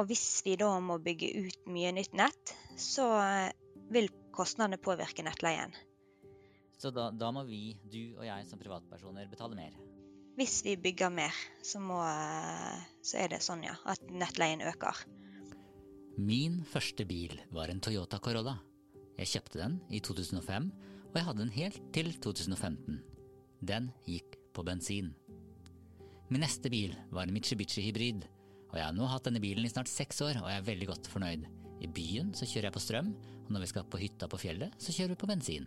Og hvis vi da må bygge ut mye nytt nett, så eh, vil kostnadene påvirke nettleien. Så da, da må vi, du og jeg som privatpersoner, betale mer. Hvis vi bygger mer, så, må, eh, så er det sånn, ja, at nettleien øker. Min første bil var en Toyota Corolla. Jeg kjøpte den i 2005, og jeg hadde den helt til 2015. Den gikk på bensin. Min neste bil var en Mitsubishi hybrid, og jeg har nå hatt denne bilen i snart seks år, og jeg er veldig godt fornøyd. I byen så kjører jeg på strøm, og når vi skal på hytta på fjellet, så kjører vi på bensin.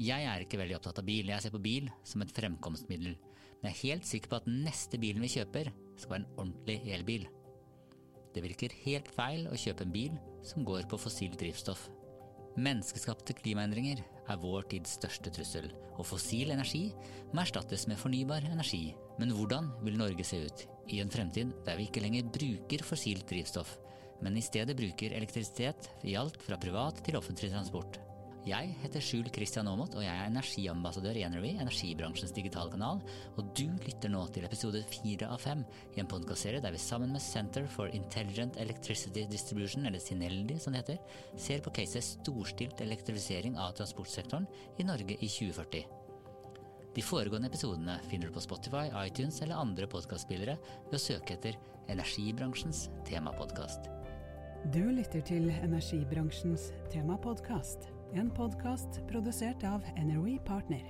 Jeg er ikke veldig opptatt av bil, jeg ser på bil som et fremkomstmiddel, men jeg er helt sikker på at den neste bilen vi kjøper, skal være en ordentlig elbil. Det virker helt feil å kjøpe en bil som går på fossilt drivstoff. Menneskeskapte klimaendringer er vår tids største trussel, og fossil energi må erstattes med fornybar energi. Men hvordan vil Norge se ut i en fremtid der vi ikke lenger bruker fossilt drivstoff, men i stedet bruker elektrisitet i alt fra privat til offentlig transport? Jeg heter Skjul Kristian Aamodt, og jeg er energiambassadør i Energy, energibransjens digitale kanal, og du lytter nå til episode fire av fem i en podkastserie der vi sammen med Center for Intelligent Electricity Distribution, eller Sineldi som det heter, ser på caset storstilt elektrifisering av transportsektoren i Norge i 2040. De foregående episodene finner du på Spotify, iTunes eller andre podkastspillere ved å søke etter Energibransjens temapodkast. Du lytter til Energibransjens temapodkast. En podkast produsert av NRE Partner.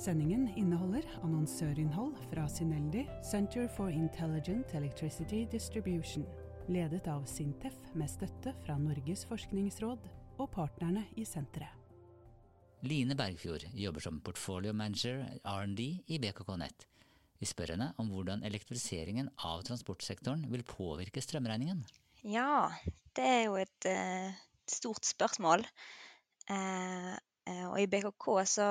Sendingen inneholder annonsørinnhold fra Sineldi, Center for Intelligent Electricity Distribution, ledet av Sintef med støtte fra Norges forskningsråd og partnerne i senteret. Line Bergfjord jobber som portfolio manager R&D i BKK Nett. Vi spør henne om hvordan elektrifiseringen av transportsektoren vil påvirke strømregningen. Ja, det er jo et uh, stort spørsmål. Eh, eh, og i BKK så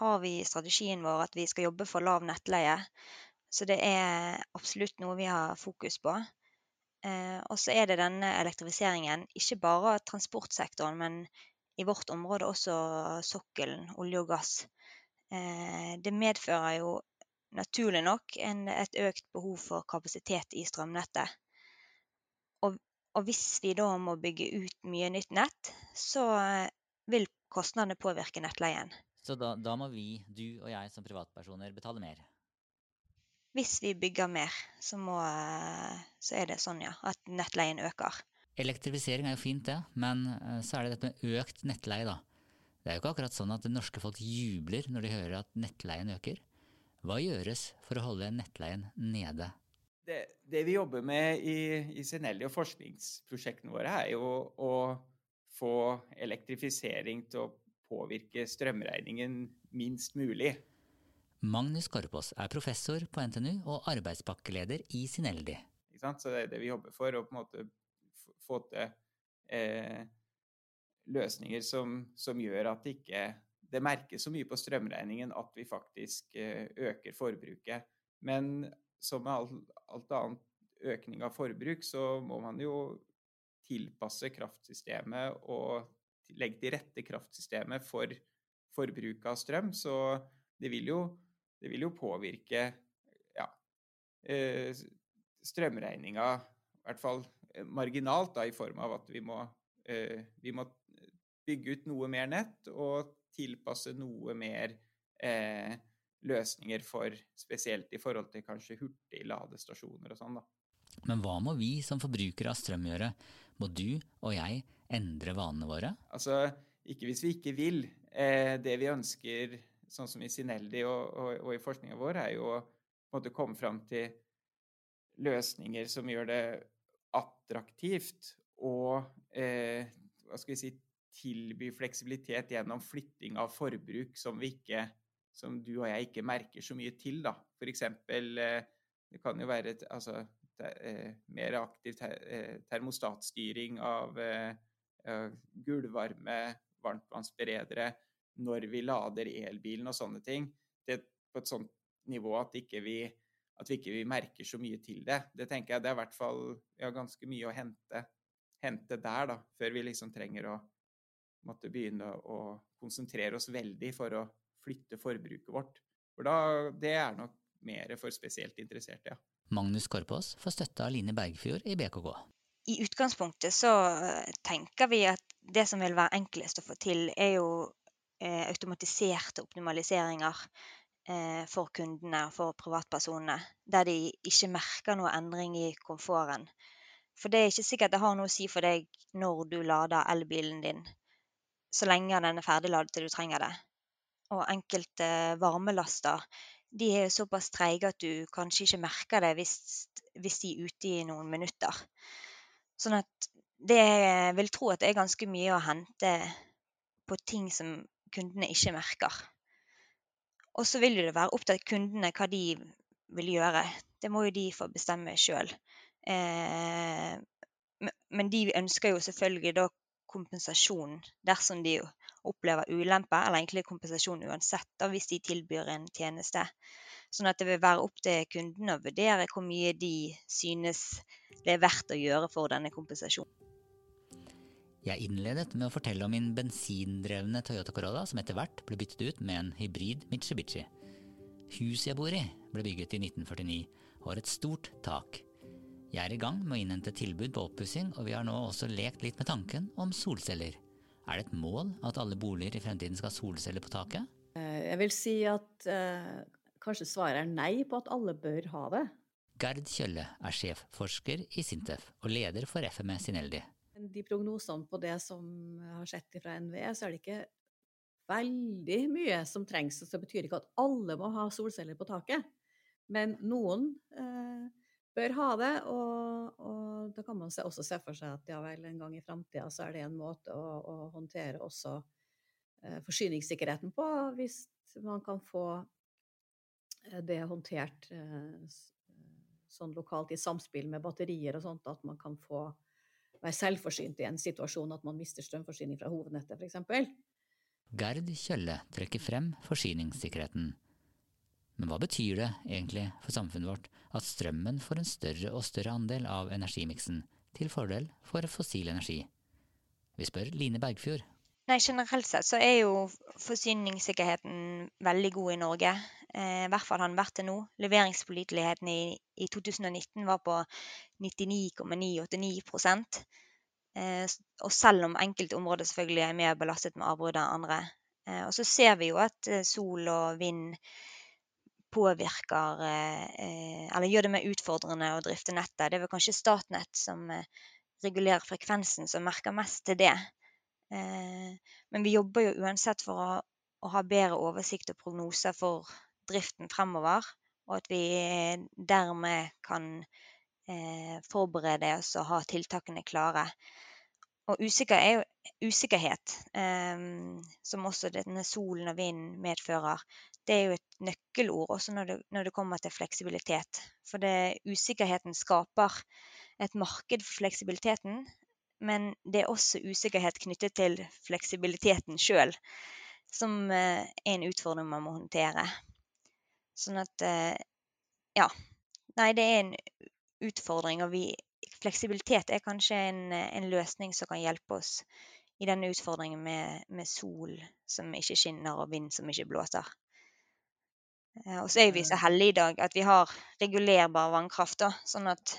har vi strategien vår at vi skal jobbe for lav nettleie. Så det er absolutt noe vi har fokus på. Eh, og så er det denne elektrifiseringen, ikke bare transportsektoren, men i vårt område også sokkelen, olje og gass. Det medfører jo naturlig nok en, et økt behov for kapasitet i strømnettet. Og, og, hvis vi da må bygge ut mye nytt nett, så vil kostnadene påvirke nettleien. Så da, da må vi, du og jeg som privatpersoner, betale mer? Hvis vi bygger mer, så, må, så er det sånn, ja, at nettleien øker. Elektrifisering er jo fint, det, men eh, så er det dette med økt nettleie, da. Det er jo ikke akkurat sånn at det norske folk jubler når de hører at nettleien øker. Hva gjøres for å holde nettleien nede? Det, det vi jobber med i, i Senelli og forskningsprosjektene våre, er jo å få elektrifisering til å påvirke strømregningen minst mulig. Magnus Korpås er professor på NTNU og arbeidspakkeleder i Sineldi. Så det er det vi jobber for, å på en måte få til eh, løsninger som, som, gjør at det ikke det merkes så mye på strømregningen at vi faktisk eh, øker forbruket. Men som med alt, alt annet økning av forbruk, så må man jo tilpasse kraftsystemet og legge til rette kraftsystemet for forbruk av strøm. Så det vil jo, det vil jo påvirke ja, eh, strømregninga, i hvert fall eh, marginalt, da, i form av at vi må, eh, vi må bygge ut noe mer nett og tilpasse noe mer eh, løsninger for spesielt i forhold til kanskje hurtigladestasjoner og sånn, da. Men hva må vi som forbrukere av strøm gjøre? Må du og jeg endre vanene våre? Altså, ikke hvis vi ikke vil. Eh, det vi ønsker, sånn som i Sineldi og, og, og i forskninga vår, er jo å komme fram til løsninger som gjør det attraktivt og eh, hva skal vi si, tilby fleksibilitet gjennom flytting av forbruk som ikke som du og jeg ikke merker så mye til. da. For eksempel, eh, det kan jo være altså, mer aktiv ter termostatstyring av gulvvarme, varmtvannsberedere når vi lader elbilen og sånne ting. Det er på et sånt nivå at, ikke vi, at vi ikke merker så mye til det. Det tenker jeg det er i hvert fall ja, ganske mye å hente, hente der, da, før vi liksom trenger å måtte begynne å konsentrere oss veldig for å flytte forbruket vårt. For da, det er nok mer for spesielt interesserte, ja. Magnus Korpås får støtte av Line Bergfjord i BKK. I utgangspunktet så eh, tenker vi at det som vil være enklest å få til, er jo eh, automatiserte optimaliseringer eh, for kundene og for privatpersonene, der de ikke merker noe endring i komforten. For det er ikke sikkert det har noe å si for deg når du lader elbilen din, så lenge den er ferdigladet til du trenger det. Og enkelte varmelaster de er jo såpass treige at du kanskje ikke merker det hvis, hvis de er ute i noen minutter. Sånn at det jeg vil tro at det er ganske mye å hente på ting som kundene ikke merker. Og så vil det være opp til kundene hva de vil gjøre. Det må jo de få bestemme sjøl. Eh, men de ønsker jo selvfølgelig da kompensasjon dersom de opplever ulempe, eller egentlig kompensasjon uansett, da, hvis de tilbyr en tjeneste. Sånn at det vil være opp til kunden å vurdere hvor mye de synes det er verdt å gjøre for denne kompensasjonen. Jeg innledet med å fortelle om min bensindrevne Toyota Corolla som etter hvert ble byttet ut med en hybrid Mitsubishi. Huset jeg bor i, ble bygget i 1949 og har et stort tak. Jeg er i gang med å innhente tilbud på oppussing, og vi har nå også lekt litt med tanken om solceller. Er det et mål at alle boliger i fremtiden skal ha solceller på taket? Eh, jeg vil si at eh, kanskje svaret er nei på at alle bør ha det. Gerd Kjølle er sjefforsker i Sintef og leder for FME Sineldi. De prognosene på det som har sett fra NVE, så er det ikke veldig mye som trengs. Så det betyr ikke at alle må ha solceller på taket. Men noen eh, bør ha det. Og, og da kan man også se for seg at ja vel, en gang i framtida så er det en måte å, å håndtere også eh, forsyningssikkerheten på, hvis man kan få eh, det håndtert eh, sånn lokalt i samspill med batterier og sånt, at man kan få være selvforsynt i en situasjon at man mister strømforsyning fra hovednettet, f.eks. Gerd Kjølle trekker frem forsyningssikkerheten. Men hva betyr det egentlig for samfunnet vårt at strømmen får en større og større andel av energimiksen, til fordel for fossil energi? Vi spør Line Bergfjord. Nei, Generelt sett så er jo forsyningssikkerheten veldig god i Norge. Eh, I hvert fall har den vært det nå. Leveringspåliteligheten i, i 2019 var på 99,989 eh, Og selv om enkelte områder selvfølgelig er mer belastet med avbrudd enn andre. Eh, og så ser vi jo at eh, sol og vind påvirker eh, Eller gjør det mer utfordrende å drifte nettet. Det er vel kanskje Statnett som eh, regulerer frekvensen, som merker mest til det. Eh, men vi jobber jo uansett for å, å ha bedre oversikt og prognoser for driften fremover. Og at vi dermed kan forberede oss og ha tiltakene klare. Og usikker er jo, usikkerhet, eh, som også denne solen og vinden medfører, det er jo et nøkkelord også når det, når det kommer til fleksibilitet. For det, usikkerheten skaper et marked for fleksibiliteten, men det er også usikkerhet knyttet til fleksibiliteten sjøl, som eh, er en utfordring man må håndtere. Sånn at eh, Ja. Nei, det er en utfordring, og vi, fleksibilitet er kanskje en, en, løsning som kan hjelpe oss i denne utfordringen med, med sol som ikke skinner og vind som ikke blåser. Eh, og så er vi så heldige i dag at vi har regulerbar vannkraft. Da, sånn at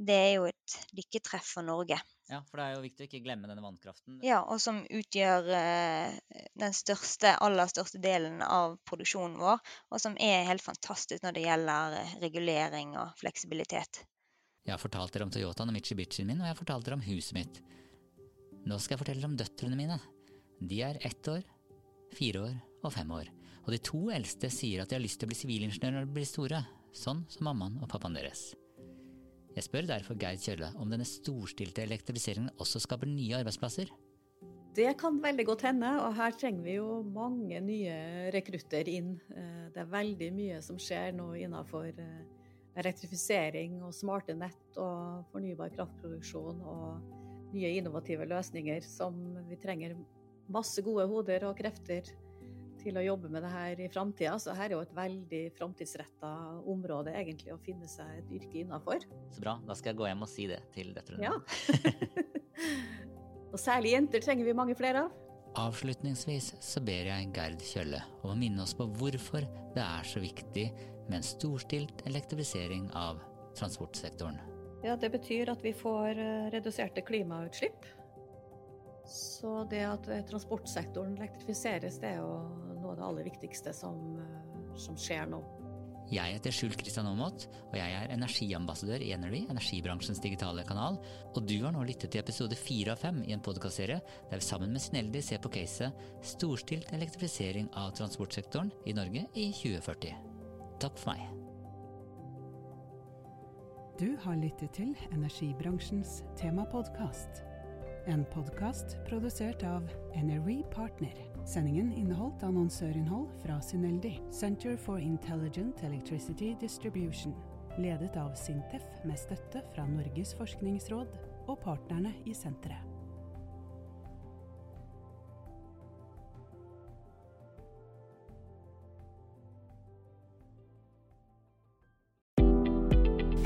det er jo et lykketreff for Norge. Ja, for det er jo viktig å ikke glemme denne vannkraften. Ja, og som utgjør eh, den største, aller største delen av produksjonen vår. Og som er helt fantastisk når det gjelder eh, regulering og fleksibilitet. Jeg har fortalt dere om Toyotaen og Mitsubishien min, og jeg har fortalt dere om huset mitt. Nå skal jeg fortelle om døtrene mine. De er ett år, fire år og fem år og de to eldste sier at de har lyst til å bli sivilingeniør når de blir store, sånn som mammaen og pappaen deres. Jeg spør derfor Geir Kjølle om denne storstilte elektrifiseringen også skaper nye arbeidsplasser. Det kan veldig godt hende, og her trenger vi jo mange nye rekrutter inn. Eh, det er veldig mye som skjer nå innenfor eh, elektrifisering og smarte nett og fornybar kraftproduksjon og nye innovative løsninger som vi trenger masse gode hoder og krefter til å jobbe med det her i framtida. Så her er jo et veldig framtidsretta område egentlig å finne seg et yrke innafor. Så bra. Da skal jeg gå hjem og si det til døtrene. Ja. og særlig jenter trenger vi mange flere av. Avslutningsvis så ber jeg Gerd Kjølle om å minne oss på hvorfor det er så viktig med en storstilt elektrifisering av transportsektoren. Ja, Det betyr at vi får eh, reduserte klimautslipp. Så det at eh, transportsektoren elektrifiseres, det er jo noe av det aller viktigste som, eh, som skjer nå. Jeg heter Skjult Kristian Aamodt, og jeg er energiambassadør i Energy, energibransjens digitale kanal. Og du har nå lyttet til episode fire av fem i en podkastserie der vi sammen med Sneldi ser på caset 'Storstilt elektrifisering av transportsektoren i Norge i 2040'. Takk for meg. Du har lyttet til energibransjens temapodkast. En podkast produsert av Energy Partner. Sendingen inneholdt annonsørinnhold fra Syneldi, Center for Intelligent Electricity Distribution, ledet av Sintef med støtte fra Norges forskningsråd og partnerne i senteret.